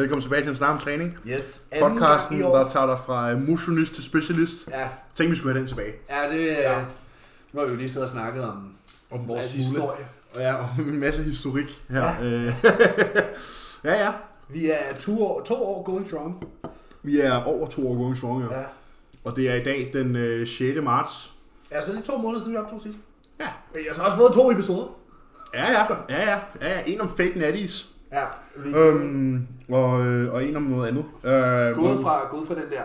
Velkommen tilbage til en snak om træning. Yes. anden Podcasten, der tager dig fra øh, motionist til specialist. Ja, Tænk, vi skulle have den tilbage. ja det... Ja. Ja. Nu har vi jo lige siddet og snakket om, Om vores historie. Og ja, og en masse historik her. Ja. Ja, ja. ja. Vi er to år, to år going strong. Vi er over to år going strong, ja. Ja. Og det er i dag den øh, 6. marts. Ja, så det er to måneder siden, vi optog sidst. Ja. Men jeg har så også fået to episoder. Ja, ja. Ja, ja. ja, ja. En om fake natties. Ja. Øhm, og, øh, og en om noget andet. Øh, gået fra, gået fra den der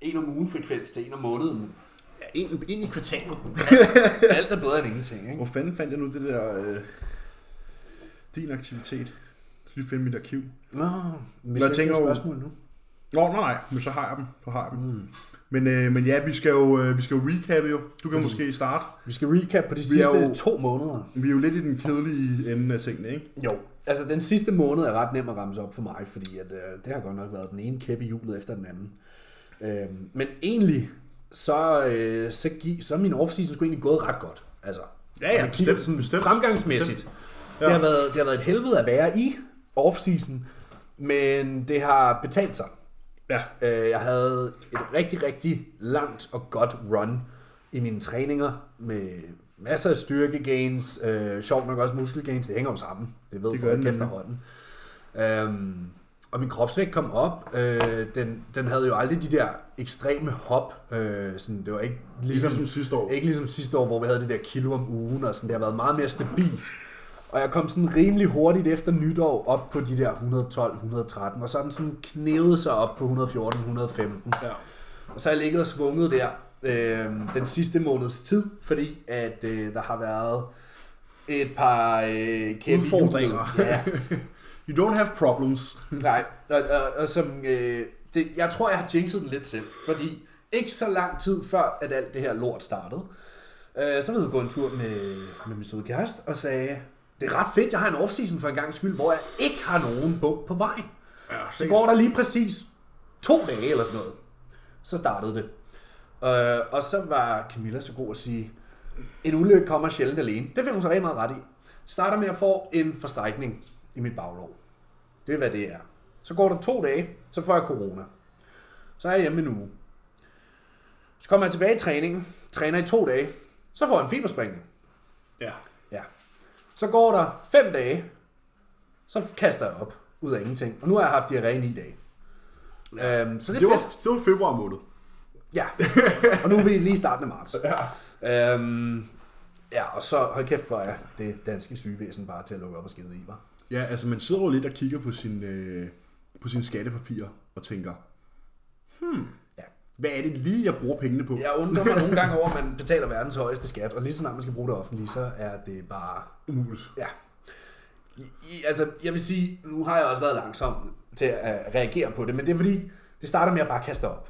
en om ugen frekvens til en om måneden. Ja, en, en i kvartalet. Alt er bedre end ingenting, ikke? Hvor fanden fandt jeg nu det der... Øh, din aktivitet? Jeg skal lige finde mit arkiv. Nå, hvis jeg jeg tænker jo- spørgsmål nu. Nå, nej, nej, men så har jeg dem. Så har jeg dem. Mm. Men, øh, men ja, vi skal jo, øh, vi skal jo recappe jo. Du kan måske starte. Vi skal recap på de Vi sidste jo- to måneder. Vi er jo lidt i den kedelige ende af tingene, ikke? Jo, altså den sidste måned er ret nem at ramse op for mig, fordi at, øh, det har godt nok været den ene kæppe i hjulet efter den anden. Øh, men egentlig, så, øh, så, gi- så er min offseason sgu egentlig gået ret godt. Altså, Ja, ja, bestemt, sådan bestemt, Fremgangsmæssigt. bestemt. Ja. Det, har været, det har været et helvede at være i offseason, men det har betalt sig. Ja. Øh, Jeg havde et rigtig, rigtig langt og godt run i mine træninger med masser af styrkegains, øh, sjovt nok også muskelgains, det hænger jo sammen, det ved Det folk efterhånden. Øhm, og min kropsvægt kom op, øh, den, den havde jo aldrig de der ekstreme hop, øh, sådan, det var ikke ligesom, ligesom sidste år. ikke ligesom sidste år, hvor vi havde det der kilo om ugen, og sådan, det har været meget mere stabilt. Og jeg kom sådan rimelig hurtigt efter nytår op på de der 112-113, og så den sådan knævet sig op på 114-115. Ja. Og så har jeg ligget og svunget der øh, den sidste måneds tid, fordi at øh, der har været et par øh, kæmpe Udfordringer. Ja, You don't have problems. nej. Og, og, og som, øh, det, jeg tror, jeg har jinxet den lidt selv, fordi ikke så lang tid før, at alt det her lort startede, øh, så var jeg gå en tur med, med min søde kæreste og sagde, det er ret fedt, jeg har en off-season for en gang skyld, hvor jeg ikke har nogen bump på vej. Ja, Så går der lige præcis to dage eller sådan noget. Så startede det. Øh, og så var Camilla så god at sige, en ulykke kommer sjældent alene. Det fik hun så rigtig meget ret i. Starter med at få en forstrækning i mit baglov. Det er, hvad det er. Så går der to dage, så får jeg corona. Så er jeg hjemme en uge. Så kommer jeg tilbage i træningen, træner i to dage, så får jeg en fibersprængning. Ja. Så går der fem dage, så kaster jeg op ud af ingenting. Og nu har jeg haft diarré i ni dage. Ja. Øhm, så det er Det var, fedt. det var februar måned. Ja. Og nu er vi lige i starten af marts. Ja. Øhm, ja, og så hold kæft for jer, det danske sygevæsen bare til at lukke op og skide i, var. Ja, altså man sidder jo lidt og kigger på sin, øh, på sine skattepapirer og tænker, hmm. Hvad er det lige, jeg bruger pengene på? Jeg undrer mig nogle gange over, at man betaler verdens højeste skat, og lige så snart man skal bruge det offentlige, så er det bare Umuligt. Ja. I, i, altså, jeg vil sige, nu har jeg også været langsom til at reagere på det, men det er fordi, det starter med at bare kaste op.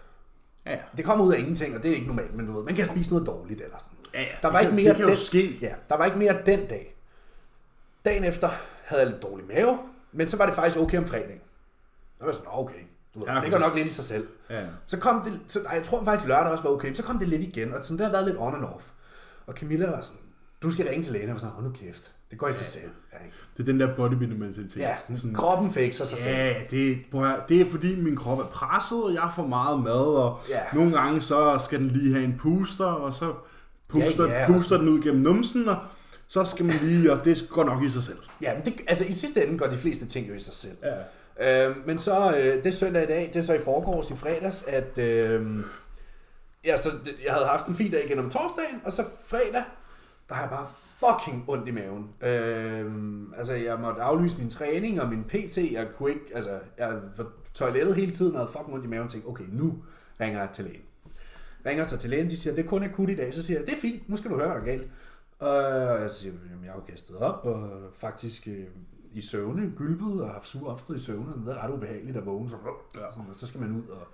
Ja, ja. Det kommer ud af ingenting, og det er ikke normalt, men du ved, man kan spise noget dårligt eller sådan. Ja, ja, Der det var kan- ikke mere det kan jo den, ske. Ja, der var ikke mere den dag. Dagen efter havde jeg lidt dårlig mave, men så var det faktisk okay om fredagen. Så var jeg sådan, "Nå, okay, du Ja, det går nok lidt i sig selv. Ja. Så kom det, så, nej, jeg tror faktisk lørdag også var okay, så kom det lidt igen, og sådan, det har været lidt on and off. Og Camilla var sådan, du skal ringe til lægen, og var sådan, hold nu kæft, det går i sig selv. Ja, ikke? Det er den der bodybuilder mentalitet. ja sådan, kroppen fikser sig selv. Ja, det, prøv at høre, det er fordi min krop er presset, og jeg får meget mad, og Ja. nogle gange så skal den lige have en puster, og så puster, Ja, ja, puster den ud gennem numsen, og så skal man lige, og det går nok i sig selv. Ja, men det, altså i sidste ende går de fleste ting jo i sig selv. Ja. Øh, men så, øh, det søndag i dag, det er så i forgårs i fredags, at øh, ja, så jeg havde haft en fin dag gennem torsdagen, og så fredag, der har jeg bare fucking ondt i maven. Øh, altså, jeg måtte aflyse min træning og min PT, jeg kunne ikke, altså, jeg var toilettet hele tiden og havde fucking ondt i maven, og tænkte, okay, nu ringer jeg til lægen. Ringer så til lægen, de siger, det er kun akut i dag, så siger jeg, det er fint, nu skal du høre, hvad der er galt. Og jeg siger, jamen, jeg har jo kastet op, og faktisk øh, i søvne, gylpet og haft sure opstød i søvne, og det er ret ubehageligt at vågne, så, sådan, og så skal man ud og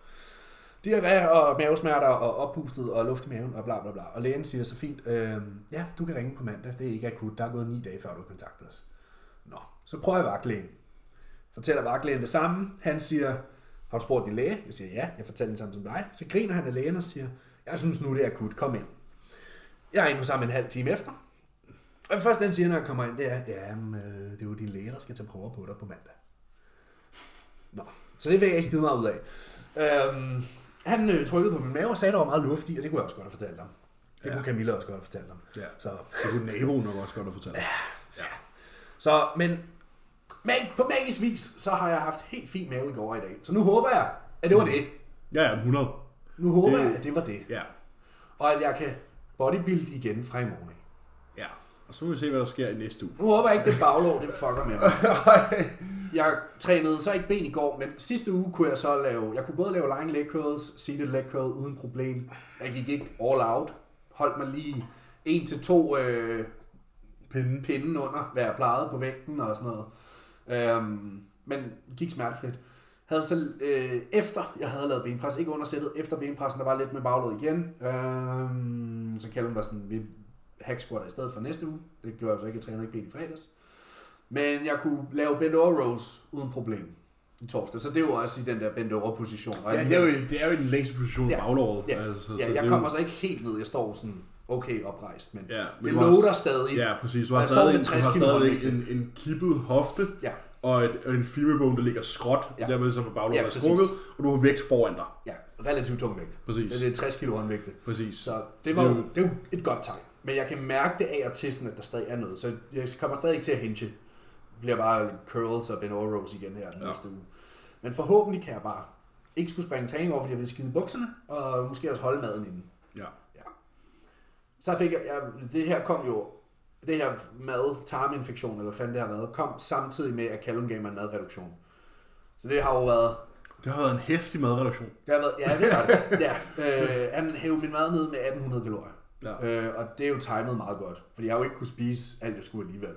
diarré og mavesmerter og oppustet og luft i maven og bla bla bla. Og lægen siger så fint, øh, ja, du kan ringe på mandag, det er ikke akut, der er gået ni dage før du har kontaktet os. Nå, så prøver jeg vagtlægen. Fortæller vagtlægen det samme, han siger, har du spurgt din læge? Jeg siger ja, jeg fortæller den samme som dig. Så griner han af lægen og siger, jeg synes nu det er akut, kom ind. Jeg er inde hos ham en halv time efter. Og det første, han siger, når jeg kommer ind, det er, ja, men, øh, det er jo din læge, der skal tage prøver på dig på mandag. Nå, så det fik jeg ikke skide meget ud af. Øhm, han øh, trykkede på min mave og sagde, at der var meget luft i, og det kunne jeg også godt have fortalt ham. Det Ja. kunne Camilla også godt have fortalt ham. Ja. Så, Det kunne naboen nok også godt have fortalt. så men mag, på magisk vis, så har jeg haft helt fin mave i går i dag. Så nu håber jeg, at det var det. Ja, ja, 100. Nu håber Det- jeg, at det var det. Ja. Og at jeg kan bodybuild igen fra i morgen. Og så må vi se, hvad der sker i næste uge. Nu håber jeg ikke, det baglov, det fucker med mig. Jeg trænede så ikke ben i går, men sidste uge kunne jeg så lave, jeg kunne både lave lying leg curls, seated leg curl uden problem. Jeg gik ikke all out. Holdt mig lige en til to øh, Pinden. pinde under, hvad jeg plejede på vægten og sådan noget. Øhm, men gik smertefrit. Havde så øh, efter jeg havde lavet benpres, ikke under sættet, efter benpressen, der var lidt med baglåd igen. Øhm, så Callum var sådan, vi hack squatter i stedet for næste uge. Det gjorde jeg så ikke, jeg trænede ikke ben i fredags. Men jeg kunne lave bend over rows uden problem i torsdag. Så det er jo også i den der bend over position. Ja, det er jo, det er jo den længste position Ja. baglåret. Ja, Altså, så ja, det jeg er kommer jo- så ikke helt ned. Jeg står sådan okay oprejst, men Ja, det men loader også- stadig. Ja, præcis. Du har stadig, med du 60 har stadig en, en kippet hofte, Ja. og, et, og en femibone, der ligger skråt, Ja. så på baglåret Ja, er strukket, og du har vægt foran dig. Ja, relativt tung vægt. Præcis. Det er 60 kilo håndvægte. Præcis. Så det, det var er jo, jo- det er jo et godt tegn. Men jeg kan mærke det af og til, sådan, at der stadig er noget. Så jeg kommer stadig ikke til at hinge. Det bliver bare curls og over rows igen her den Ja. næste uge. Men forhåbentlig kan jeg bare ikke skulle springe træning over, fordi jeg vil skide bukserne, og måske også holde maden inden. Ja. Så fik jeg, jeg, det her kom jo, det her mad, tarminfektion, eller hvad fanden det har været, kom samtidig med, at Callum gav mig en madreduktion. Så det har jo været Det har været en hæftig madreduktion. det har været, ja, det var det. Ja, øh, han hævde min mad ned med 1800 kalorier. Ja. Øh, og det er jo timet meget godt, fordi jeg har jo ikke kunne spise alt, jeg skulle alligevel.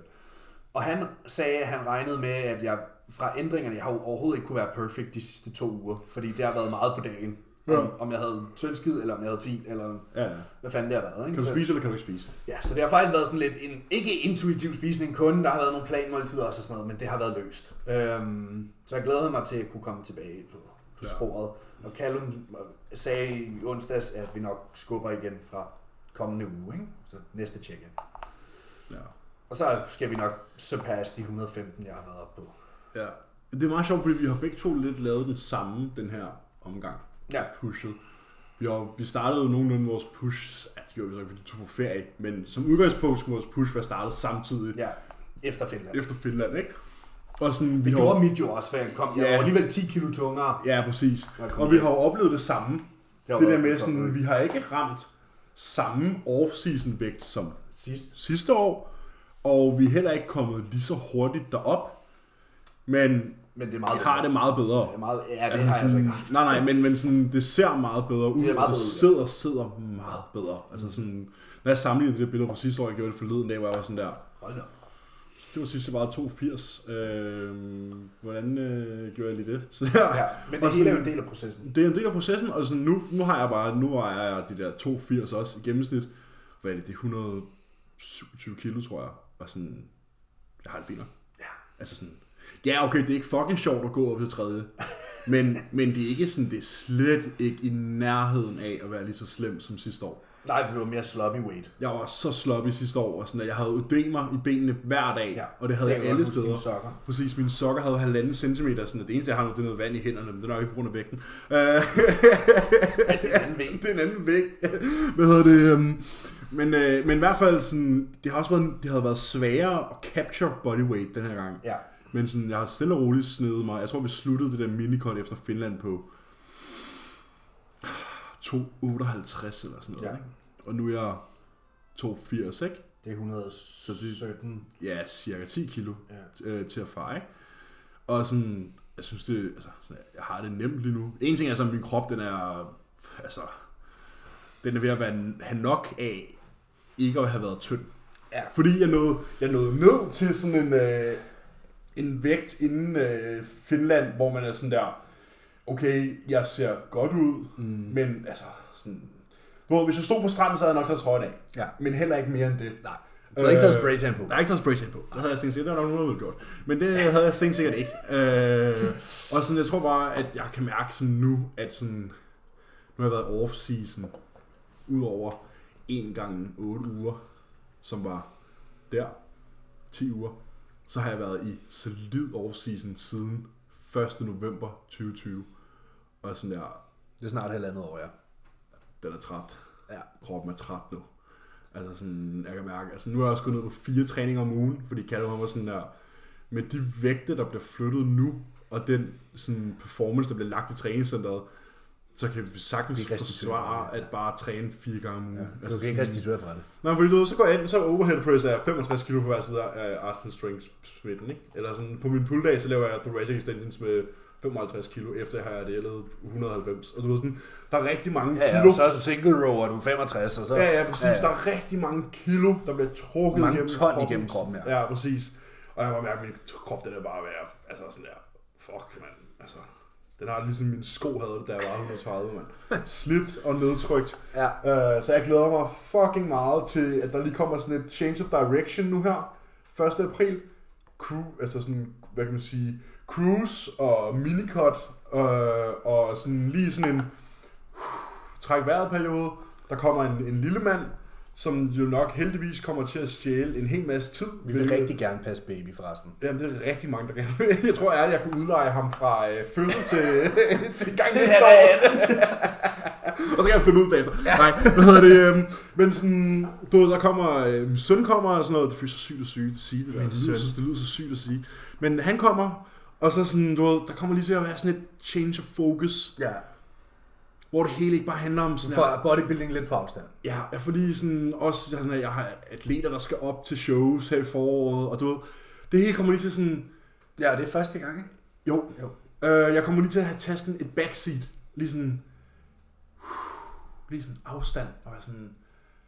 Og han sagde, at han regnede med, at jeg fra ændringerne, jeg har jo overhovedet ikke kunne være perfect de sidste to uger, fordi det har været meget på dagen. Ja. Om, om jeg havde tyndskid, eller om jeg havde fint, eller Ja, ja. hvad fanden det har været. Ikke? Kan du Så- spise, eller kan du ikke spise? Ja, så det har faktisk været sådan lidt en, ikke intuitiv spisning kun, der har været nogle planmåltider også og sådan noget, men det har været løst. Øhm, så jeg glæder mig til at kunne komme tilbage på, på Ja. sporet. Og Callum sagde i onsdags, at vi nok skubber igen fra kommende uge, ikke? så næste check-in. Ja. Og så skal vi nok surpasse de 115, jeg har været oppe på. ja. Det er meget sjovt, fordi vi har begge to lidt lavet den samme, den her omgang. Ja, Pushet. Vi, har, vi startede jo nogenlunde vores push, ja, det gjorde vi så ikke, fordi vi tog på ferie, men som udgangspunkt skulle vores push være startet samtidig ja, efter Finland. efter Finland, ikke? Og sådan, Vi har- gjorde mit jo også, for jeg kom. Jeg Ja. var alligevel 10 kilo tungere. Ja, præcis. Og vi har jo oplevet det samme. har Det der med sådan, vi har ikke ramt samme off-season vægt som Sidst. sidste år, og vi er heller ikke kommet lige så hurtigt derop, men Men det er vi meget har det meget bedre. Det er meget, ja, det har jeg altså ikke haft. Nej, nej, men, men sådan, det ser meget bedre ud, ser meget det bedre ud, sidder, sidder meget bedre. Altså sådan, når jeg sammenligner det der billede fra sidste år, jeg gjorde det forleden dag, hvor jeg var sådan der, Hold da. Det var sidste var 82. Øh, hvordan øh, gjorde jeg lige det? Så der, Ja, men det hele er jo en del af processen. Det er en del af processen, og sådan nu, nu har jeg bare, nu vejer jeg de der 82 også i gennemsnit. Hvad er det, det er 127 kilo, tror jeg. Og sådan, jeg har det fint. Ja. Altså sådan, ja okay, det er ikke fucking sjovt at gå op til tredje. Men, men det er ikke sådan, det er slet ikke i nærheden af at være lige så slem som sidste år. Nej, for det var mere sloppy weight. Jeg var så sloppy sidste år, og sådan, at jeg havde ødemer i benene hver dag, Ja, og det havde jeg alle steder. dine sokker. Præcis, mine sokker havde halvanden centimeter, sådan, at det eneste, jeg har nu, det er noget vand i hænderne, men det er nok ikke på grund af vægten. Øh, Ja, det er en anden væg. det er en anden væg. Hvad hedder det? Um, men, øh, men i hvert fald, sådan, det har også været, det havde været sværere at capture bodyweight den her gang. Ja. Men sådan, jeg har stille og roligt snedet mig. Jeg tror, vi sluttede det der minikot efter Finland på 2,58 eller sådan noget. Ja. Ikke? Og nu er jeg 2,80, ikke? Det er 117. Ja, cirka 10 kilo Ja. øh, til at fare, ikke? Og sådan, jeg synes det, altså, sådan, jeg har det nemt lige nu. En ting er så, at min krop, den er, altså, den er ved at være, have nok af, ikke at have været tynd. Ja. Fordi jeg nåede, jeg nåede ned til sådan en, øh, en vægt inden øh, Finland, hvor man er sådan der, okay, jeg ser godt ud, Mm. men altså, sådan, ved, hvis jeg stod på stranden, så havde jeg nok taget trøjen af. Ja. Men heller ikke mere end det. Nej. Du har ikke taget Øh, spraytan på. Jeg har ikke taget spraytan på. Det havde jeg sikkert, det var nok nogen, der gjort. Men det havde jeg sikkert ikke. Øh, og sådan, jeg tror bare, at jeg kan mærke sådan nu, at sådan, nu har jeg været off-season, ud over en gang 8 uger, som var der, 10 uger, så har jeg været i solid off-season siden 1. november 2020. Og sådan der, Det er snart halvandet år, ja. den er træt. Ja. Kroppen er træt nu. Altså sådan, jeg kan mærke, altså nu er jeg også gået ned på fire træninger om ugen, fordi Kalle var sådan der, med de vægte, der bliver flyttet nu, og den sådan, performance, der bliver lagt i træningscenteret, så kan vi sagtens Vi kan restituere forsvare ja. at bare træne fire gange om ugen. ja. Du kan ikke restituere fra det. Nej, fordi du ved, så går jeg ind, så er overhead press er 65 kg på hver side af Arsenal Strength smitten, ikke? Eller sådan, på min pulldag, så laver jeg thoracic extensions med 55 kg, efter jeg har det lavet 190. Og du ved sådan, der er rigtig mange Ja, ja, kilo. og så er du single row, og du er 65, og så... Ja, ja, præcis. Ja, Ja, ja. Der er rigtig mange kilo, der bliver trukket Mange igennem ton igennem kroppen, ja. ja. præcis. Og jeg var mærke, at min krop, den er bare at, altså sådan der, fuck, mand. Altså, den har ligesom min sko havde det, da jeg var 130, mand. Slidt og nedtrykt. Ja. Uh, så jeg glæder mig fucking meget til, at der lige kommer sådan et change of direction nu her. 1. april. Crew, altså sådan, hvad kan man sige, cruise og minicut, uh, og sådan lige sådan en træk vejret periode. Der kommer en, en lille mand, som jo nok heldigvis kommer til at stjæle en hel masse tid. Vi vil hvilket- rigtig gerne passe baby, forresten. Jamen, det er rigtig mange, der gerne vil. Jeg tror ærligt, jeg kunne udleje ham fra øh, fødsel til, til gang næste år. er og så kan jeg flytte ud bagefter. Ja. Nej, hvad hedder det? øhm, men sådan, du ved, der kommer, øh, min søn kommer og sådan noget. Det føles så sygt at syge, at sige det der. Min Det lyder, søn. det lyder så sygt at sige. Men han kommer, og så sådan, du ved, der kommer lige til at være sådan et change of focus, Ja. hvor det hele ikke bare handler om sådan For bodybuilding lidt på afstand. Ja, jeg får lige sådan, også sådan, at jeg har atleter, der skal op til shows her i foråret, og du ved, det hele kommer lige til sådan, Ja, det er første gang, ikke? jo, Jo. Øh, jeg kommer lige til at have tastet et backseat, lige sådan, lige sådan afstand, og være sådan,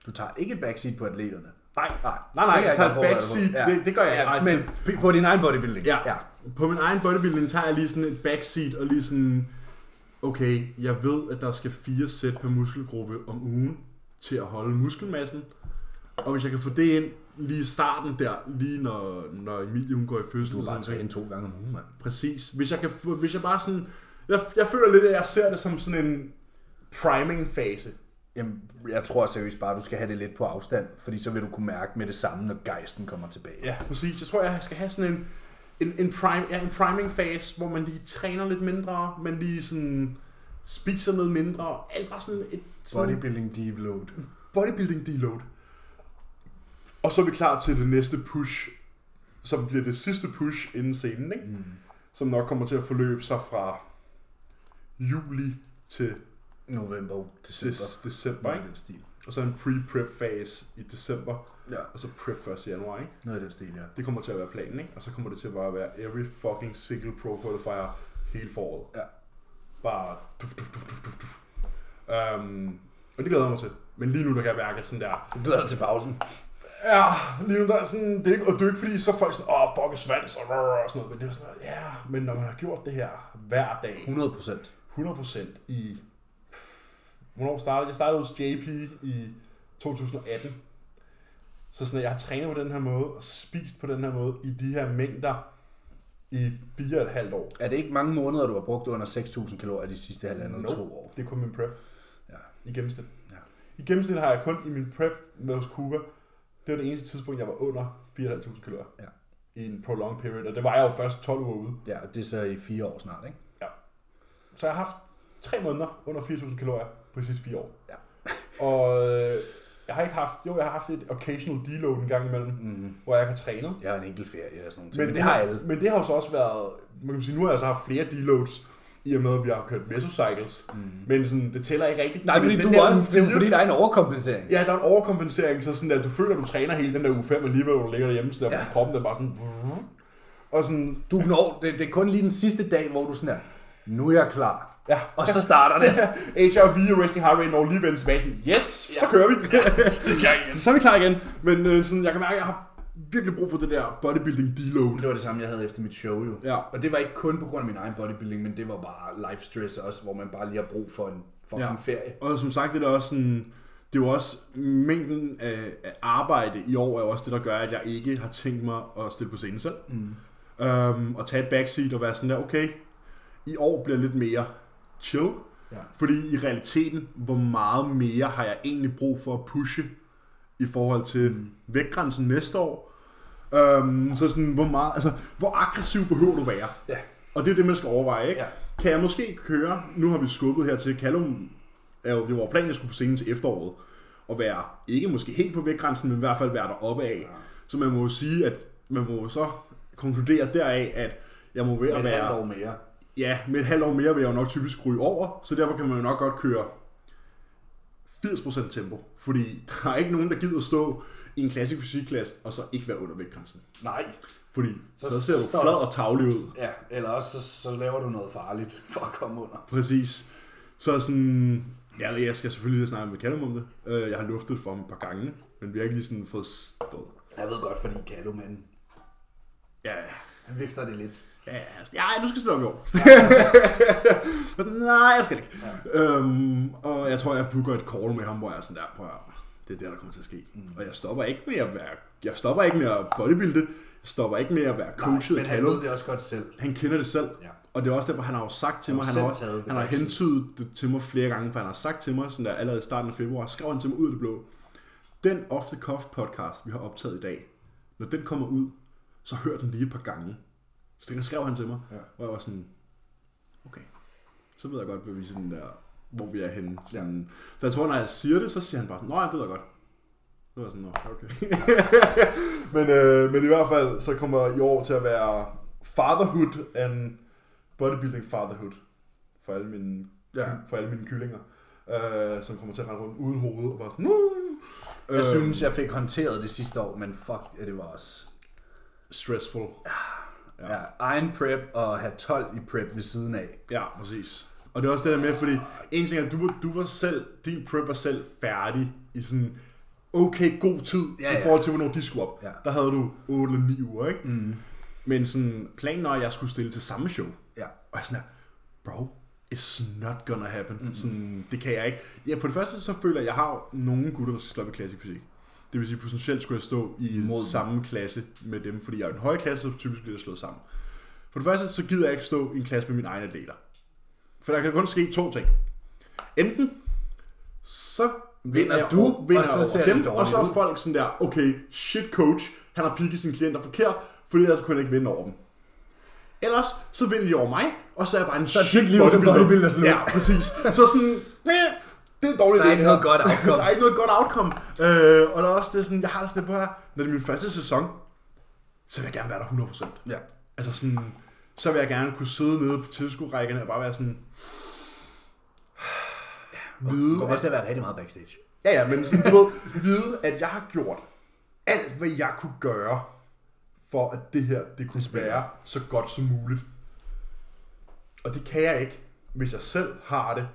Du tager ikke et backseat på atleterne. Nej, Nej, nej, nej, jeg tager backseat, på. det, det gør jeg, Ja, nej, men på din egen bodybuilding. Ja. ja. På min egen bodybuilding tager jeg lige sådan et backseat og lige sådan, okay, jeg ved, at der skal fire sæt per muskelgruppe om ugen til at holde muskelmassen. Og hvis jeg kan få det ind lige i starten der, lige når, når Emilie hun går i fødsel. Du er bare sådan noget, træne to gange om ugen, mand. Præcis. Hvis jeg, kan hvis jeg bare sådan... Jeg, jeg føler lidt, at jeg ser det som sådan en priming-fase. Jamen, jeg tror seriøst bare, du skal have det lidt på afstand, fordi så vil du kunne mærke med det samme, når gejsten kommer tilbage. Ja, præcis. Jeg tror, jeg skal have sådan en, en, en, prime, ja, en priming-fase, hvor man lige træner lidt mindre, man lige sådan spiser noget mindre. Alt bare sådan et sådan Bodybuilding deload. bodybuilding deload. Og så er vi klar til det næste push, som bliver det sidste push inden scenen, ikke? Mm. som nok kommer til at forløbe sig fra juli til November, december. december, december ikke? Den stil. og så en pre-prep phase i december, Ja, og så prep 1. januar, ikke? noget i den stil, ja. Det kommer til at være planen, ikke? Og så kommer det til at bare være every fucking single pro qualifier hele foråret. Ja. Bare duf, duf, duf, duf, duf, duf. Um, og det glæder jeg mig til. Men lige nu, der kan jeg mærke, sådan der, Du glæder dig til pausen. ja, lige nu, der er sådan, det er ikke, og det er ikke fordi, så er folk sådan, åh, fuck, svans, og, og sådan noget, men det er sådan, noget, ja, men når man har gjort det her hver dag, 100 procent. 100% i... Hvornår startede jeg? Startede hos JP i 2018. Så sådan, at jeg har trænet på den her måde, og spist på den her måde, i de her mængder, i fire og et halvt år. Er det ikke mange måneder, du har brugt under 6.000 kalorier de sidste halvandet Nope. to år? Det er kun min prep. Ja. I gennemsnit. Ja. I gennemsnit har jeg kun i min prep med hos Kuba, det var det eneste tidspunkt, jeg var under 4.500 kalorier. Ja. I en prolonged period, og det var jeg jo først 12 uger ude. Ja, det er så i fire år snart, ikke? Så jeg har haft tre måneder under 4.000 kalorier på de sidste fire år. Ja. Og øh, jeg har ikke haft, jo, jeg har haft et occasional deload en gang imellem, Mm. hvor jeg kan træne. Jeg har en enkelt ferie og sådan noget. Men, men det har alle. Men det har jo så også været, man kan sige, nu har jeg så haft flere deloads, i og med, at vi har kørt mesocycles. Mm. Men sådan, det tæller ikke rigtigt. Nej, fordi du der også, det er fordi, der er en overkompensering. Ja, der er en overkompensering, så sådan, at du føler, at du træner hele den der uge 5, alligevel, hvor du ligger derhjemme, sådan der, Ja. kroppen den er bare sådan... Og sådan, Du når, det, det er kun lige den sidste dag, hvor du sådan er, nu er jeg klar. Ja, Og så starter det. Og resting heart rate når lige vendt tilbage, sådan, yes, så Ja. kører vi. igen. så er vi klar igen. Men øh, sådan, jeg kan mærke, at jeg har virkelig brug for det der bodybuilding deload. Det var det samme, jeg havde efter mit show jo. Ja. Og det var ikke kun på grund af min egen bodybuilding, men det var bare life stress også, hvor man bare lige har brug for en fucking Ja. ferie. Og som sagt, det er også sådan, det er jo også mængden af, af arbejde i år er også det, der gør, at jeg ikke har tænkt mig at stille på scenen selv. Mm. Um, og tage et backseat og være sådan der, okay, i år bliver lidt mere chill. Ja. Fordi i realiteten, hvor meget mere har jeg egentlig brug for at pushe i forhold til mm. vægtgrænsen næste år. Um, så sådan, hvor meget, altså, hvor aggressiv behøver du være? Ja. Og det er det, man skal overveje, ikke? Ja. Kan jeg måske køre, nu har vi skubbet her til Callum, er jo, det var planen, at jeg skulle på scenen til efteråret, og være, ikke måske helt på vægtgrænsen, men i hvert fald være deroppe af. Så man må jo sige, at man må så konkludere deraf, at jeg må Med at være, år mere. Ja, med et halvt år mere vil jeg jo nok typisk ryge over, så derfor kan man jo nok godt køre 80% tempo, fordi der er ikke nogen, der gider stå i en klassisk fysikklasse, og så ikke være under vægtgrænsen. Nej. Fordi så, Så- ser du flad og tavlig ud. Ja, eller også så, så laver du noget farligt for at komme under. Præcis. Så sådan, ja, jeg skal selvfølgelig lige snakke med Callum om det. Øh, Jeg har luftet for ham et par gange, men vi har ikke lige sådan fået stået. Jeg ved godt, fordi Kalu, men Ja, han vifter det lidt. Ja, du skal i år. Nej, jeg skal ikke. Ja. Øhm, og jeg tror, jeg booker et call med ham, hvor jeg er sådan der, høre, det er det, der kommer til at ske. Mm. Og jeg stopper ikke med at være, jeg stopper ikke med at bodybuilde, jeg stopper ikke med at være coachet men af han ved det også godt selv. Han kender det selv. Ja. Og det er også derfor, han har jo sagt til Han mig, han har, taget han har hentydet det til mig flere gange, for han har sagt til mig, sådan der allerede i starten af februar, skrev han til mig ud af det blå. Den Off the Cuff podcast, vi har optaget i dag, når den kommer ud, så hør den lige et par gange. Så det skrev han til mig, Ja. hvor jeg var sådan, okay, så ved jeg godt, hvad vi sådan der, hvor vi er henne. Sådan. Ja. Så jeg tror, når jeg siger det, så siger han bare sådan, nå, det ved jeg godt. Så var jeg sådan, nå, okay. men, øh, men i hvert fald, så kommer i år til at være fatherhood and bodybuilding fatherhood for alle mine, Ja. for alle mine kyllinger, øh, som kommer til at rende rundt uden hoved og bare sådan, "Woo!" Jeg Øh, synes, jeg fik håndteret det sidste år, men fuck, det var også... stressful. Ja. Ja, egen prep og have 12 i prep ved siden af. Ja, præcis. Og det er også det der med, fordi en ting er, at du, var- du var selv, din prep var selv færdig i sådan okay god tid Ja, i ja. forhold til, hvornår de skulle op. Ja. Der havde du 8 eller 9 uger, ikke? Mm. Men sådan, planen var, at jeg skulle stille til samme show. Ja. Og jeg sådan her, bro, it's not gonna happen. Mm-hmm. Sådan, det kan jeg ikke. Ja, på det første så føler jeg, at jeg har nogle gutter, der skal i klassisk fysik. Det vil sige, potentielt skulle jeg stå i Mod samme klasse med dem, fordi jeg er i en høj klasse, så typisk bliver det slået sammen. For det første, så gider jeg ikke stå i en klasse med mine egne atleter. For der kan kun ske to ting. Enten, så Vinder jeg du, over- vinder og så ser dem, og så er folk sådan der, okay, shit coach, han har pigget sine klienter forkert, fordi ellers kunne han ikke vinde over dem. Ellers, så vinder de over mig, og så er jeg bare en Så shit liv som bodybuilder slut. Ja, præcis. Så sådan, det er en dårlig Der er idé, ikke noget godt outcome. der er ikke noget godt outcome. Øh, og der er også det sådan, jeg har det sådan lidt på her, når det er min første sæson, så vil jeg gerne være der 100%. Ja. Altså sådan, så vil jeg gerne kunne sidde nede på tilskuerrækkerne og bare være sådan, Det vide, at, også til at være rigtig meget backstage. ja, ja, men sådan, du ved, vide, at jeg har gjort alt, hvad jeg kunne gøre, for at det her, det kunne være så godt som muligt. Og det kan jeg ikke, hvis jeg selv har det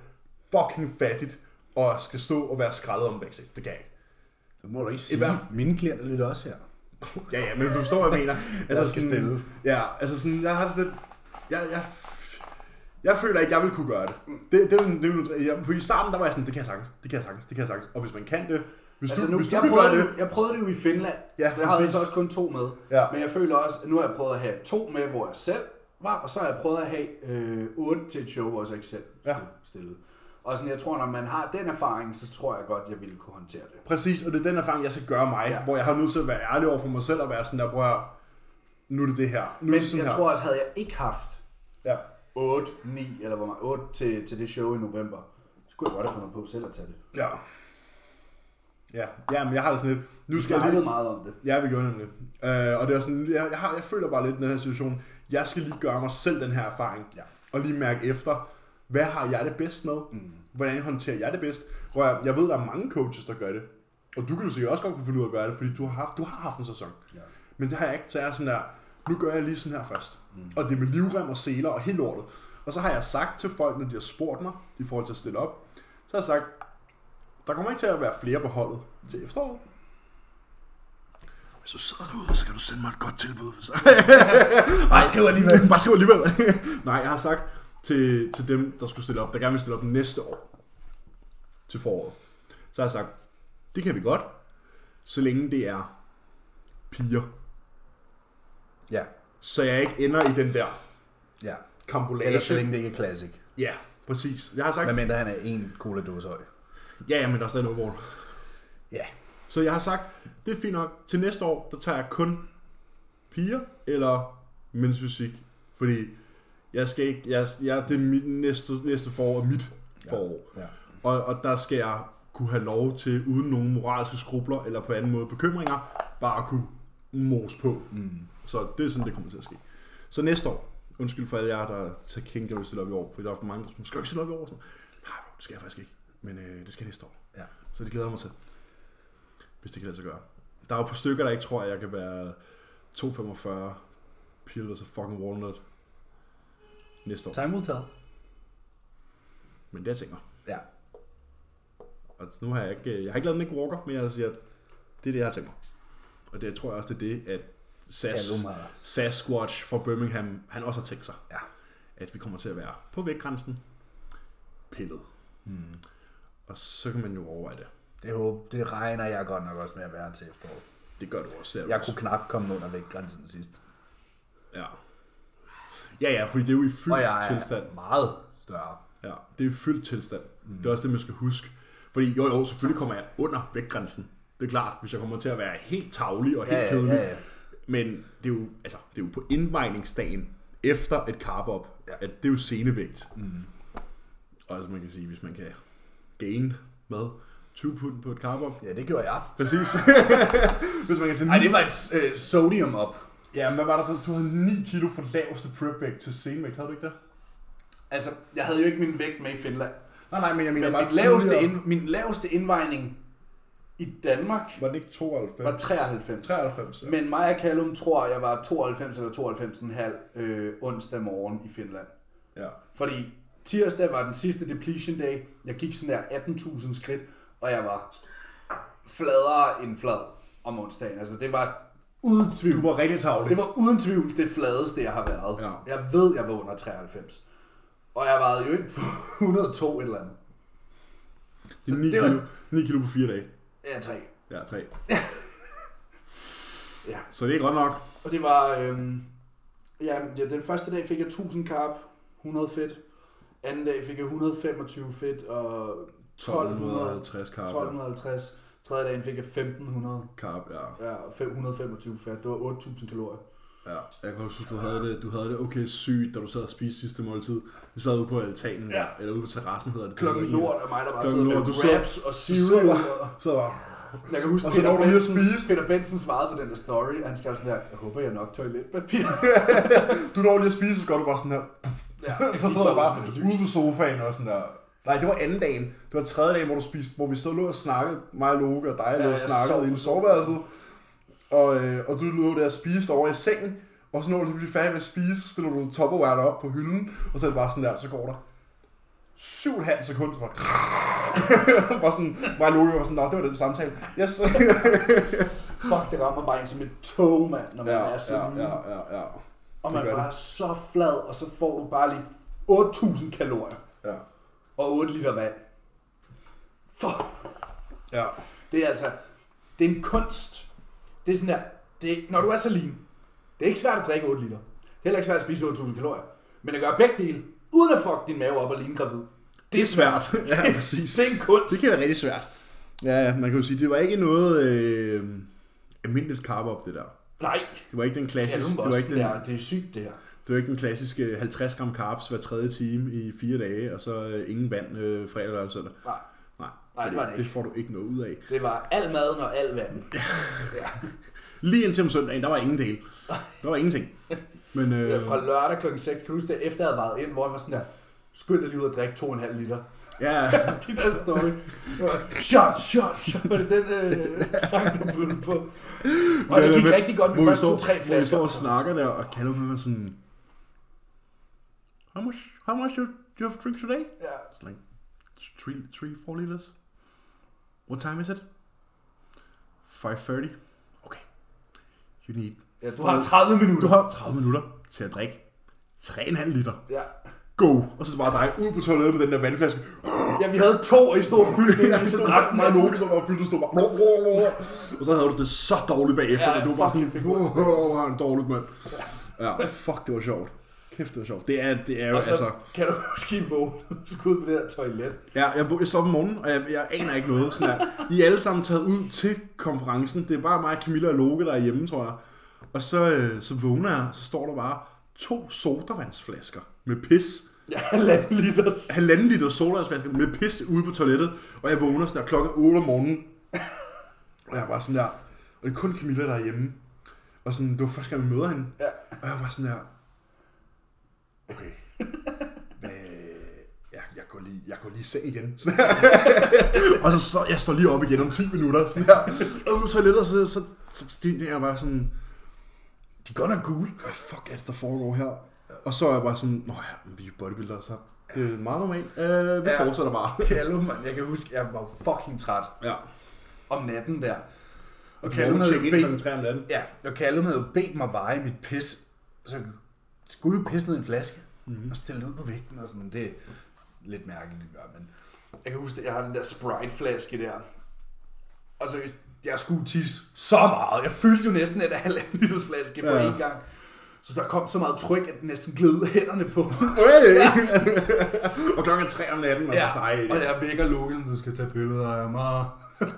fucking fattigt, og jeg skal stå og være skrællet om backstage. Det kan jeg ikke. Så må du ikke I sige, hvert mine klienter lytter også her. Ja, ja, men du forstår, hvad jeg mener. Altså, skal sådan, stille. Ja, altså sådan, jeg har sådan lidt... Jeg, jeg, jeg føler ikke, jeg vil kunne gøre det. Det, det, er det, jo- jeg, for i starten, der var jeg sådan, det kan jeg sagtens, det kan jeg sagtens, det kan jeg sagtens. Og hvis man kan det, hvis Altså du, nu, hvis du jeg, prøvede det, det, jeg prøvede det jo i Finland. Ja, havde jeg præcis. så også kun to med. Ja. Men jeg føler også, at nu har jeg prøvet at have to med, hvor jeg selv var, og så har jeg prøvet at have øh, otte til et show, hvor jeg ikke selv Ja. stillet. Og sådan, jeg tror, når man har den erfaring, så tror jeg godt, jeg ville kunne håndtere det. præcis, og det er den erfaring, jeg skal gøre mig, Ja. hvor jeg har nødt til at være ærlig over for mig selv og være sådan der, høre, nu er det det her. Nu er Men det sådan jeg her. tror også, havde jeg ikke haft Ja. 8, 9 eller hvor meget, 8 til, til det show i november, så kunne jeg godt have fundet på selv at tage det. Ja. Ja, ja, men jeg har det sådan lidt, nu Vi skal jeg lige, meget om det. Ja, vi gjorde nemlig. Øh, og det er sådan, jeg, jeg, har, jeg føler bare lidt i den her situation, jeg skal lige gøre mig selv den her erfaring, Ja. og lige mærke efter, hvad har jeg det bedst med? Mm. Hvordan håndterer jeg det bedst? Hvor jeg, jeg ved, der er mange coaches, der gør det. Og du kan jo sikkert også godt kunne finde ud af at gøre det, fordi du har haft, du har haft en sæson. Ja. Men det har jeg ikke, så jeg er sådan der, nu gør jeg lige sådan her først. Mm. Og det er med livrem og seler og helt lortet. Og så har jeg sagt til folk, når de har spurgt mig, i forhold til at stille op, så har jeg sagt, der kommer ikke til at være flere på holdet til efteråret. Hvis du sidder derude, så kan du sende mig et godt tilbud. Bare skriv alligevel. Bare skriv alligevel. Nej, jeg har sagt til, til dem, der skulle stille op, der gerne vil stille op næste år til foråret. Så har jeg sagt, det kan vi godt, så længe det er piger. Ja, Så jeg ikke ender i den der ja. kambolage. Ellers så længe det ikke er classic. Ja, præcis. Jeg har sagt, Hvad mindre han er en cola dåse høj. ja, ja, men der er stadig noget mål. Ja. Så jeg har sagt, det er fint nok. Til næste år, der tager jeg kun piger eller mænds fysik. Fordi Jeg skal ikke, jeg, jeg, det er mit næste, næste forår er mit forår. Ja. Og, og der skal jeg kunne have lov til, uden nogen moralske skrubler eller på anden måde bekymringer, bare at kunne mos på. Mm. Så det er sådan, det kommer til at ske. Så næste år, undskyld for alle jer, der tager King, jeg vil stille op i år, for der er for mange, der siger, skal ikke stille op i år? Sådan, Nej, det skal jeg faktisk ikke. Men øh, det skal jeg næste år. Ja. Så det glæder jeg mig til. Hvis det kan lade sig gøre. Der er jo på stykker, der ikke tror, at jeg kan være 2,45 Peelers of fucking Walnut næste år. Time will tell. Men det jeg tænker. Ja. Og nu har jeg ikke, jeg har ikke lavet en ikke walker, men jeg siger, at det er det, jeg har tænkt mig. Og det tror jeg også, det er det, at SAS. Sasquatch fra Birmingham, han også har tænkt sig. Ja. At vi kommer til at være på vægtgrænsen, pillet. Mm. Og så kan man jo overveje det. Det, håb, det regner jeg godt nok også med at være til efteråret. Det gør du også selv. Jeg kunne knap komme under vægtgrænsen sidst. Ja. Ja, ja, fordi det er jo i Og fyldt jeg er tilstand. meget større. Ja, det er i fyldt tilstand. Mm. Det er også det, man skal huske. Fordi jo, jo, selvfølgelig kommer jeg under vægtgrænsen. Det er klart, hvis jeg kommer til at være helt tavlig og helt Ja, ja, kedelig. ja, ja. Men det er jo, altså, det er jo på indvejningsdagen efter et carb op, Ja. at det er jo senevægt. Mm. Og altså man kan sige, hvis man kan gain med 20 pund på et carb op. Ja, det gjorde jeg. Præcis. hvis man kan tage Nej, 9, det var et øh, sodium op. Ja, men hvad var der? Du havde 9 kilo for laveste prepvægt til senevægt, havde du ikke det? Altså, jeg havde jo ikke min vægt med i Finland. Nej, nej, men jeg mener Men bare min laveste, ind, min laveste indvejning i Danmark Var det ikke 92? var 93. 93, ja. Men mig og Callum tror, jeg var 92 eller 92,5 øh, onsdag morgen i Finland. ja. Fordi tirsdag var den sidste depletion day. Jeg gik sådan der 18.000 skridt, og jeg var fladere end flad om onsdagen. Altså det var uden tvivl. Du var rigtig tavlig. Det var uden tvivl det fladeste, jeg har været. Ja. Jeg ved, jeg var under 93. Og jeg vejede jo ind på 102 et eller andet. Det er 9 det var- kilo, 9 kilo på 4 dage. Ja, 3. Ja, 3. Ja. Så det er godt nok. Og det var... Øhm, ja, den første dag fik jeg 1000 carb, 100 fedt. Anden dag fik jeg 125 fedt og 1200, 1250 carb. 1250. Tredje dagen fik jeg 1500. Ja. Carb, ja. Ja, og 525 fedt. Det var 8000 kalorier. ja. Jeg kan huske, du havde det, du havde det okay sygt, da du sad og spiste sidste måltid. Vi sad ude på altanen, Ja. eller ude på terrassen hedder det. Klokken lort af mig, der bare sidder med. Du sidder- wraps og cereal. sidder og- bare- Så var Jeg kan huske, Og så Peter Benson, spise. Peter Benson svarede på den der story, og han skrev sådan her, jeg håber, jeg nok toiletpapir. du når lige at spise, så går du bare sådan her. ja, så sidder du bare ude på sofaen og sådan der. Nej, det var anden dagen. Det var tredje dagen, hvor du spiste, hvor vi så lå og snakkede, mig og Loke og dig, Ja, lå og snakkede sov i soveværelset. Og, øh, og du lå der og spiste over i sengen, og så når du bliver færdig med at spise, så stiller du Tupperware op på hylden, og så er det bare sådan der, så går der 7,5 sekunder, så bare, bare sådan, mig og Loke var sådan, nå, det var den samtale. Yes. Fuck, det rammer bare en som et tog, mand, når man ja, er ja, sådan. ja, ja, ja, Og det man gør bare det. er så flad, og så får du bare lige 8.000 kalorier ja, og 8 liter vand. Fuck. ja. Det er altså, det er en kunst. Det er sådan der, det når du er så lean, det er ikke svært at drikke 8 liter. Det er heller ikke svært at spise 8.000 kalorier. Men at gøre begge dele, uden at fuck din mave op og ligne gravid. Det er svært. ja, præcis. Det er en kunst. Det kan være rigtig svært. Ja, ja, man kan jo sige, det var ikke noget øh, almindeligt carb op, det der. Nej, Det var ikke den det klassiske, det er, var ikke den, det, er, det er sygt det her. Det var ikke den klassiske 50 gram carbs hver tredje time i fire dage, og så øh, ingen vand øh, fredag, lørdag og søndag. Nej, Nej, Nej, det var det det ikke. får du ikke noget ud af. det var al maden og al vand. Ja. Lige indtil om søndagen, der var ingen del. Der var ingenting. Men øh, Øh. Fra lørdag klokken 6, kan du huske det, efter jeg havde været ind, hvor jeg var sådan der, skynd dig lige ud og drikke 2,5 liter. ja, De der story. Det var, Shot, shot, shot. Var det den øh, sang, du blev på? Og det gik men, rigtig godt med første to-tre hvor vi flasker. står og snakker der, og kalder mig sådan, how much, how much you, you have drink today? Ja. It's like three, three, four liters. What time is it? 5.30. Okay. You need... ja, du har 30 minutter. Du har 30 minutter til at drikke 3,5 liter. Ja. Go! Og så bare dig ud på toilettet med den der vandflaske. ja, vi havde to, og I stod og fyldte ind, og så drak mig mig og Loke, som var fyldt, og stod bare... Og så havde du det så dårligt bagefter, Ja, og du var bare sådan... Åh, hvor han dårligt, mand. Ja, fuck, det var sjovt. Kæft, det var sjovt. Det er, det er jo, Og så altså... kan du huske, I vågne, skulle ud på det der toilet. Ja, jeg, jeg står om morgenen, og jeg, jeg aner ikke noget. Sådan der. I er alle sammen taget ud til konferencen. Det er bare mig, Camilla og Loke, der er hjemme, tror jeg. Og så, øh, så vågner jeg, så står der bare to sodavandsflasker med pis. Ja, halvanden liters. Halvanden liter sodavandsflasker med pis ude på toilettet. Og jeg vågner sådan der klokken 8 om morgenen. Og jeg var sådan der, og det er kun Camilla, der er hjemme. Og sådan, det var første gang, vi møder hende. Ja. Og jeg var sådan der, okay, hvad, jeg, jeg, går lige, jeg går lige i seng igen. Sådan her. og så står, jeg står lige op igen om 10 minutter. Sådan her. Og på toilettet, så, så, så, så det er bare sådan, De er godt nok cool. hvad fuck er det, der foregår her? Og så er jeg bare sådan, nå ja, vi er bodybuildere, så det er meget normalt. Øh, vi Ja. fortsætter bare. Callum, man, jeg kan huske, jeg var fucking træt Ja. om natten der. Og Callum havde bedt, klokken 3 om natten. ja, og Callum havde bedt mig veje mit pis, så jeg skulle jo pisse ned i en flaske, mm-hmm. og stille det ud på vægten og sådan. Det er lidt mærkeligt, gør, men jeg kan huske, at jeg har den der Sprite-flaske der. Og så jeg skulle tisse så meget. Jeg fyldte jo næsten et halvanden liters flaske på Ja. én gang. Så der kom så meget tryk, at den næsten gled hænderne på. Hey! og klokken er 3 om natten, og ja, ja. bare, og jeg vækker Logan, du skal tage billeder af mig.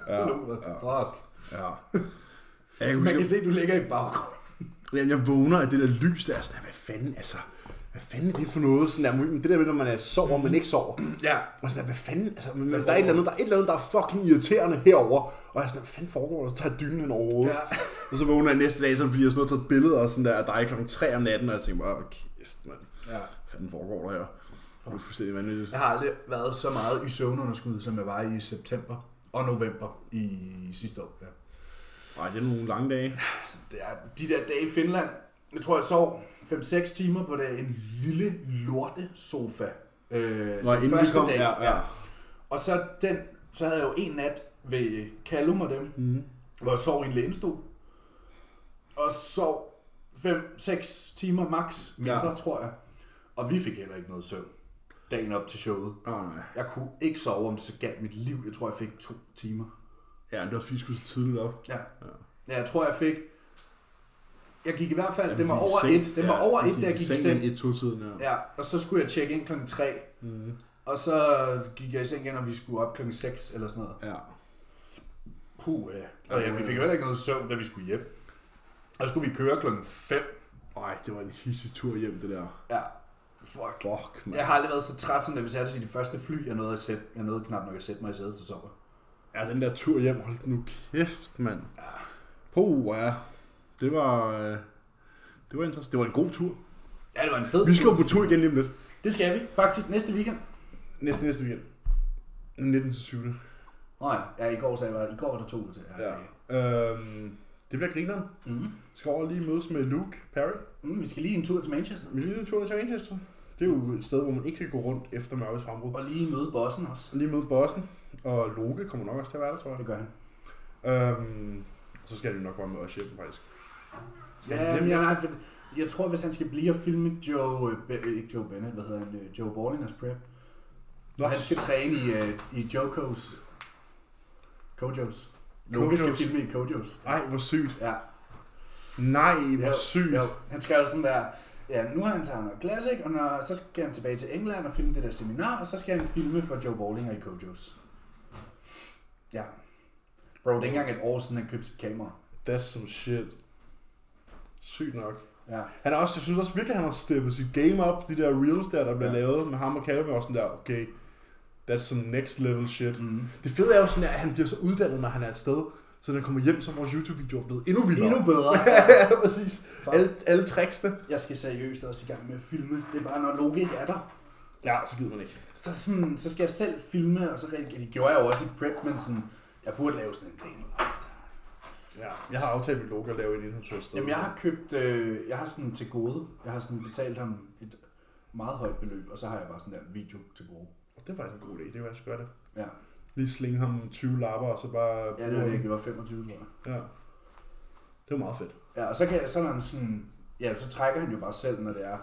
Ja, Fuck. ja. Jeg kan Man kan se, at du ligger i baggrunden. Jeg, jeg vågner af det der lys der, sådan, hvad fanden, altså, hvad fanden er det for noget? Sådan der, det der med, når man er sover, men ikke sover. Ja. Og sådan der, hvad fanden, altså, men, der, er et eller andet, der er et eller andet, der er fucking irriterende herover. Og jeg er sådan, hvad fanden foregår der? Så tager jeg dynen hen over hovedet. Ja. Og så vågner jeg næste dag, så fordi jeg sådan har taget billeder og sådan der, af dig klokken 3 om natten, og jeg tænker bare, "Åh, kæft, mand. ja. Hvad fanden foregår der her? Det er fuldstændig vanvittigt. Jeg har aldrig været så meget i søvnunderskud, som jeg var i september og november i sidste år. Ja. Nej, det er nogle lange dage. Det er de der dage i Finland. Jeg tror, jeg sov 5-6 timer på det, en lille lorte sofa. Øh, Nå, den inden vi første kom, dag. ja, ja. Og så, den, så havde jeg jo en nat ved Callum og dem, Mm. hvor jeg sov i en lænestol. Og sov 5-6 timer max, mindre Ja. tror jeg. Og vi fik heller ikke noget søvn dagen op til showet. Åh, nej. Jeg kunne ikke sove, om det så galt mit liv. Jeg tror, jeg fik to timer. Ja, det var fordi, vi skulle så tidligt op. Ja. ja jeg tror, jeg fik... Jeg gik i hvert fald... Ja, det var over seng. et. Det var Ja, over vi et, da jeg gik i seng. et to tiden ja. Ja, og så skulle jeg tjekke ind klokken 3. Mm. Og så gik jeg i seng igen, og vi skulle op klokken 6 eller sådan noget. ja. Puh, ja. Og ja, vi fik jo heller ikke noget søvn, da vi skulle hjem. Og så skulle vi køre klokken 5. Ej, det var en hissig tur hjem, det der. Ja, fuck. Fuck, man. Jeg har aldrig været så træt, som da vi satte os i det første fly. Jeg nåede, at sætte, jeg nåede knap nok at sætte mig i sædet til sommer. Ja, den der tur hjem, hold nu kæft, mand. Ja. Puh, ja. Det var... Øh, det var interessant. Det var en god tur. Ja, det var en fed Vi skal jo på tur igen lige om lidt. Det skal vi. Faktisk næste weekend. Næste, næste weekend. 19 til 20. Nå ja, ja i går sagde jeg, i går var der to til. Ja. Øhm, det bliver grineren. Mm. Vi skal over lige mødes med Luke Perry. Mm, vi skal lige en tur til Manchester. Vi skal lige en tur til Manchester. Det er jo et sted, hvor man ikke skal gå rundt efter mørkets frembrud. Og lige møde bossen også. Lige møde bossen. Og Loke kommer nok også til at være der, tror jeg. Det gør han. Øhm, så skal det nok være med os hjem, faktisk. Skal Ja, men jeg, nej, for jeg tror, hvis han skal blive og filme Joe, øh, ikke Joe Bennett, hvad hedder han, øh, Joe Ballingers prep. Nå. Og han skal træne i, uh, i Jokos. Kojos. Loke skal filme i Kojos. Ej, hvor sygt. Ja. Nej, hvor Jo, sygt. Jo, han skrev sådan der, ja, nu har han taget noget classic, og når, så skal han tilbage til England og filme det der seminar, og så skal han filme for Joe Ballinger i Kojos. Ja. Bro, det er ikke engang et år siden, han købte sit kamera. That's some shit. Sygt nok. Ja. Han er også, jeg synes også virkelig, han har steppet sit game up. De der reels der, der bliver Ja. lavet med ham og Calvin, og sådan der, okay, that's some next level shit. Mm. Det fede er jo sådan, at han bliver så uddannet, når han er afsted. Så når han kommer hjem, så er vores YouTube-videoer blevet endnu vildere. Endnu bedre. ja, præcis. Alle, alle tricksene. Jeg skal seriøst også i gang med at filme. Det er bare, når Loke ikke er der. Ja, så gider man ikke. Så, sådan, så skal jeg selv filme, og så redigere. Det gjorde jeg jo også i prep, men sådan, jeg burde lave sådan en plan. Ja, jeg har aftalt med Loke at lave en indholdstur sted. Jamen, jeg har købt, øh, jeg har sådan til gode. Jeg har sådan betalt ham et meget højt beløb, og så har jeg bare sådan der video til gode. Det er faktisk en god idé, det var jeg gøre det. Ja, Lige slinge ham 20 lapper, og så bare... ja det var det, gjorde 25, tror jeg. Ja. Det var meget fedt. Ja, og så kan jeg, så han sådan, ja, så trækker han jo bare selv, når det er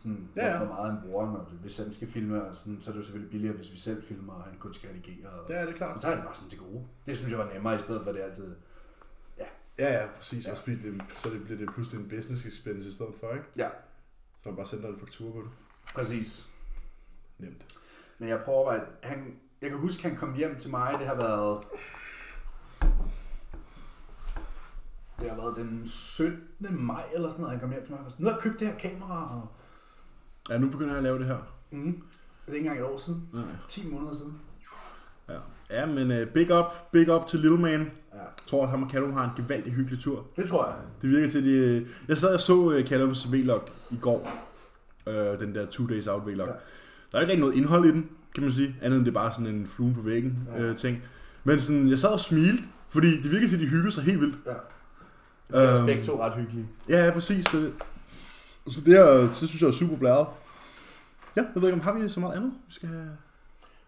sådan, Ja, ja. hvor meget han bruger, når, hvis han skal filme, og sådan, så er det jo selvfølgelig billigere, hvis vi selv filmer, og han kun skal redigere. Og, Ja, det er klart. og så er det bare sådan til gode. Det synes jeg var nemmere, i stedet for det altid. Ja, ja, præcis. Ja. Også fordi det, så det bliver det pludselig en business expense i stedet for, ikke? Ja. Så man bare sender en faktur på det. Præcis. Nemt. Men jeg prøver at han, jeg kan huske, han kom hjem til mig, det har været... det har været den 17. maj eller sådan noget, han kom hjem til mig. og sagde, Nu har jeg købt det her kamera, og Ja, nu begynder jeg at lave det her. mm, det er ikke engang et år siden. Nej. 10 måneder siden. Ja, ja men uh, big up, big up til Little Man. Ja, Jeg tror, at ham og Callum har en gevaldig hyggelig tur. det tror jeg. Det virker til, de... øh, Jeg sad og så uh, Callums vlog i går. Uh, den der two days out vlog. Ja. Der er ikke rigtig noget indhold i den, kan man sige. Andet end det er bare sådan en flue på væggen Ja. uh, ting. Men sådan, jeg sad og smilte, fordi det virker til, at de hyggede sig helt vildt. Ja. Det er Øhm. begge to ret hyggelige. Ja, ja, præcis. Så, så det, er, det synes jeg er super blæret. Ja, jeg ved ikke, om har vi så meget andet, vi skal have...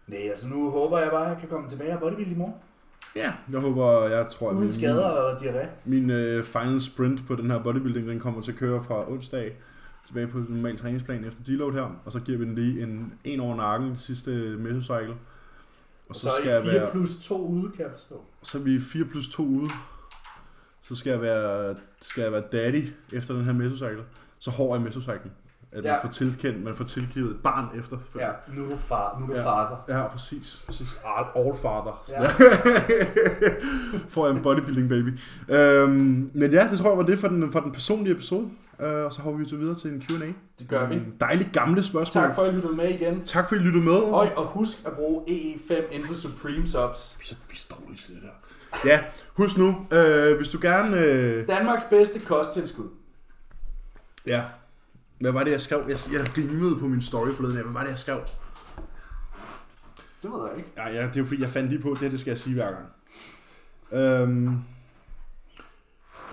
Nej, altså nu håber jeg bare, at jeg kan komme tilbage og bodybuild i morgen. Ja, jeg håber, jeg tror, at Uden min- skader og diarré. Min øh, final sprint på den her bodybuilding, den kommer til at køre fra onsdag tilbage på den normale træningsplan efter deload her, og så giver vi den lige en, en over nakken det sidste mesocycle. Og Og så, så, skal er jeg I 4 være, plus 2 ude, kan jeg forstå. så er vi 4 plus 2 ude. Så skal jeg være, skal jeg være daddy efter den her mesocycle. Så hård er mesocyclen. At man Ja. får tilkendt, man får tilgivet et barn efter. Ja, nu er du far, nu er du Ja. fader. Ja, præcis. præcis. All, father. Ja. får jeg en bodybuilding baby. Øhm, men ja, det tror jeg var det for den, for den personlige episode. Øh, og så hopper vi så videre til en Q&A. Det gør vi. Nogle Dejlige gamle spørgsmål. Tak for, at I lyttede med igen. tak for at I lyttede med. Og, og husk at bruge EE5 inden Supreme Subs. Vi er, vi er dårlige til det der. Ja, husk nu, øh, hvis du gerne... Øh, Danmarks bedste kosttilskud. Ja, hvad var det, jeg skrev? Jeg, jeg glimrede på min story forleden. af. Hvad var det, jeg skrev? Det ved jeg ikke. Ja, ja, det er jo fordi, jeg fandt lige på, det her, det skal jeg sige hver gang. Øhm...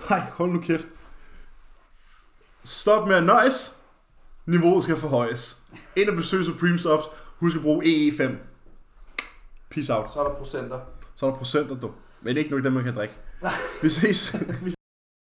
Nej, hold nu kæft. Stop med at nøjes. Niveauet skal forhøjes. Ind og besøg Supreme Subs. Husk at bruge EE5. Peace out. Så er der procenter. Så er der procenter, du. Men det er ikke nok, dem man kan drikke. Vi ses.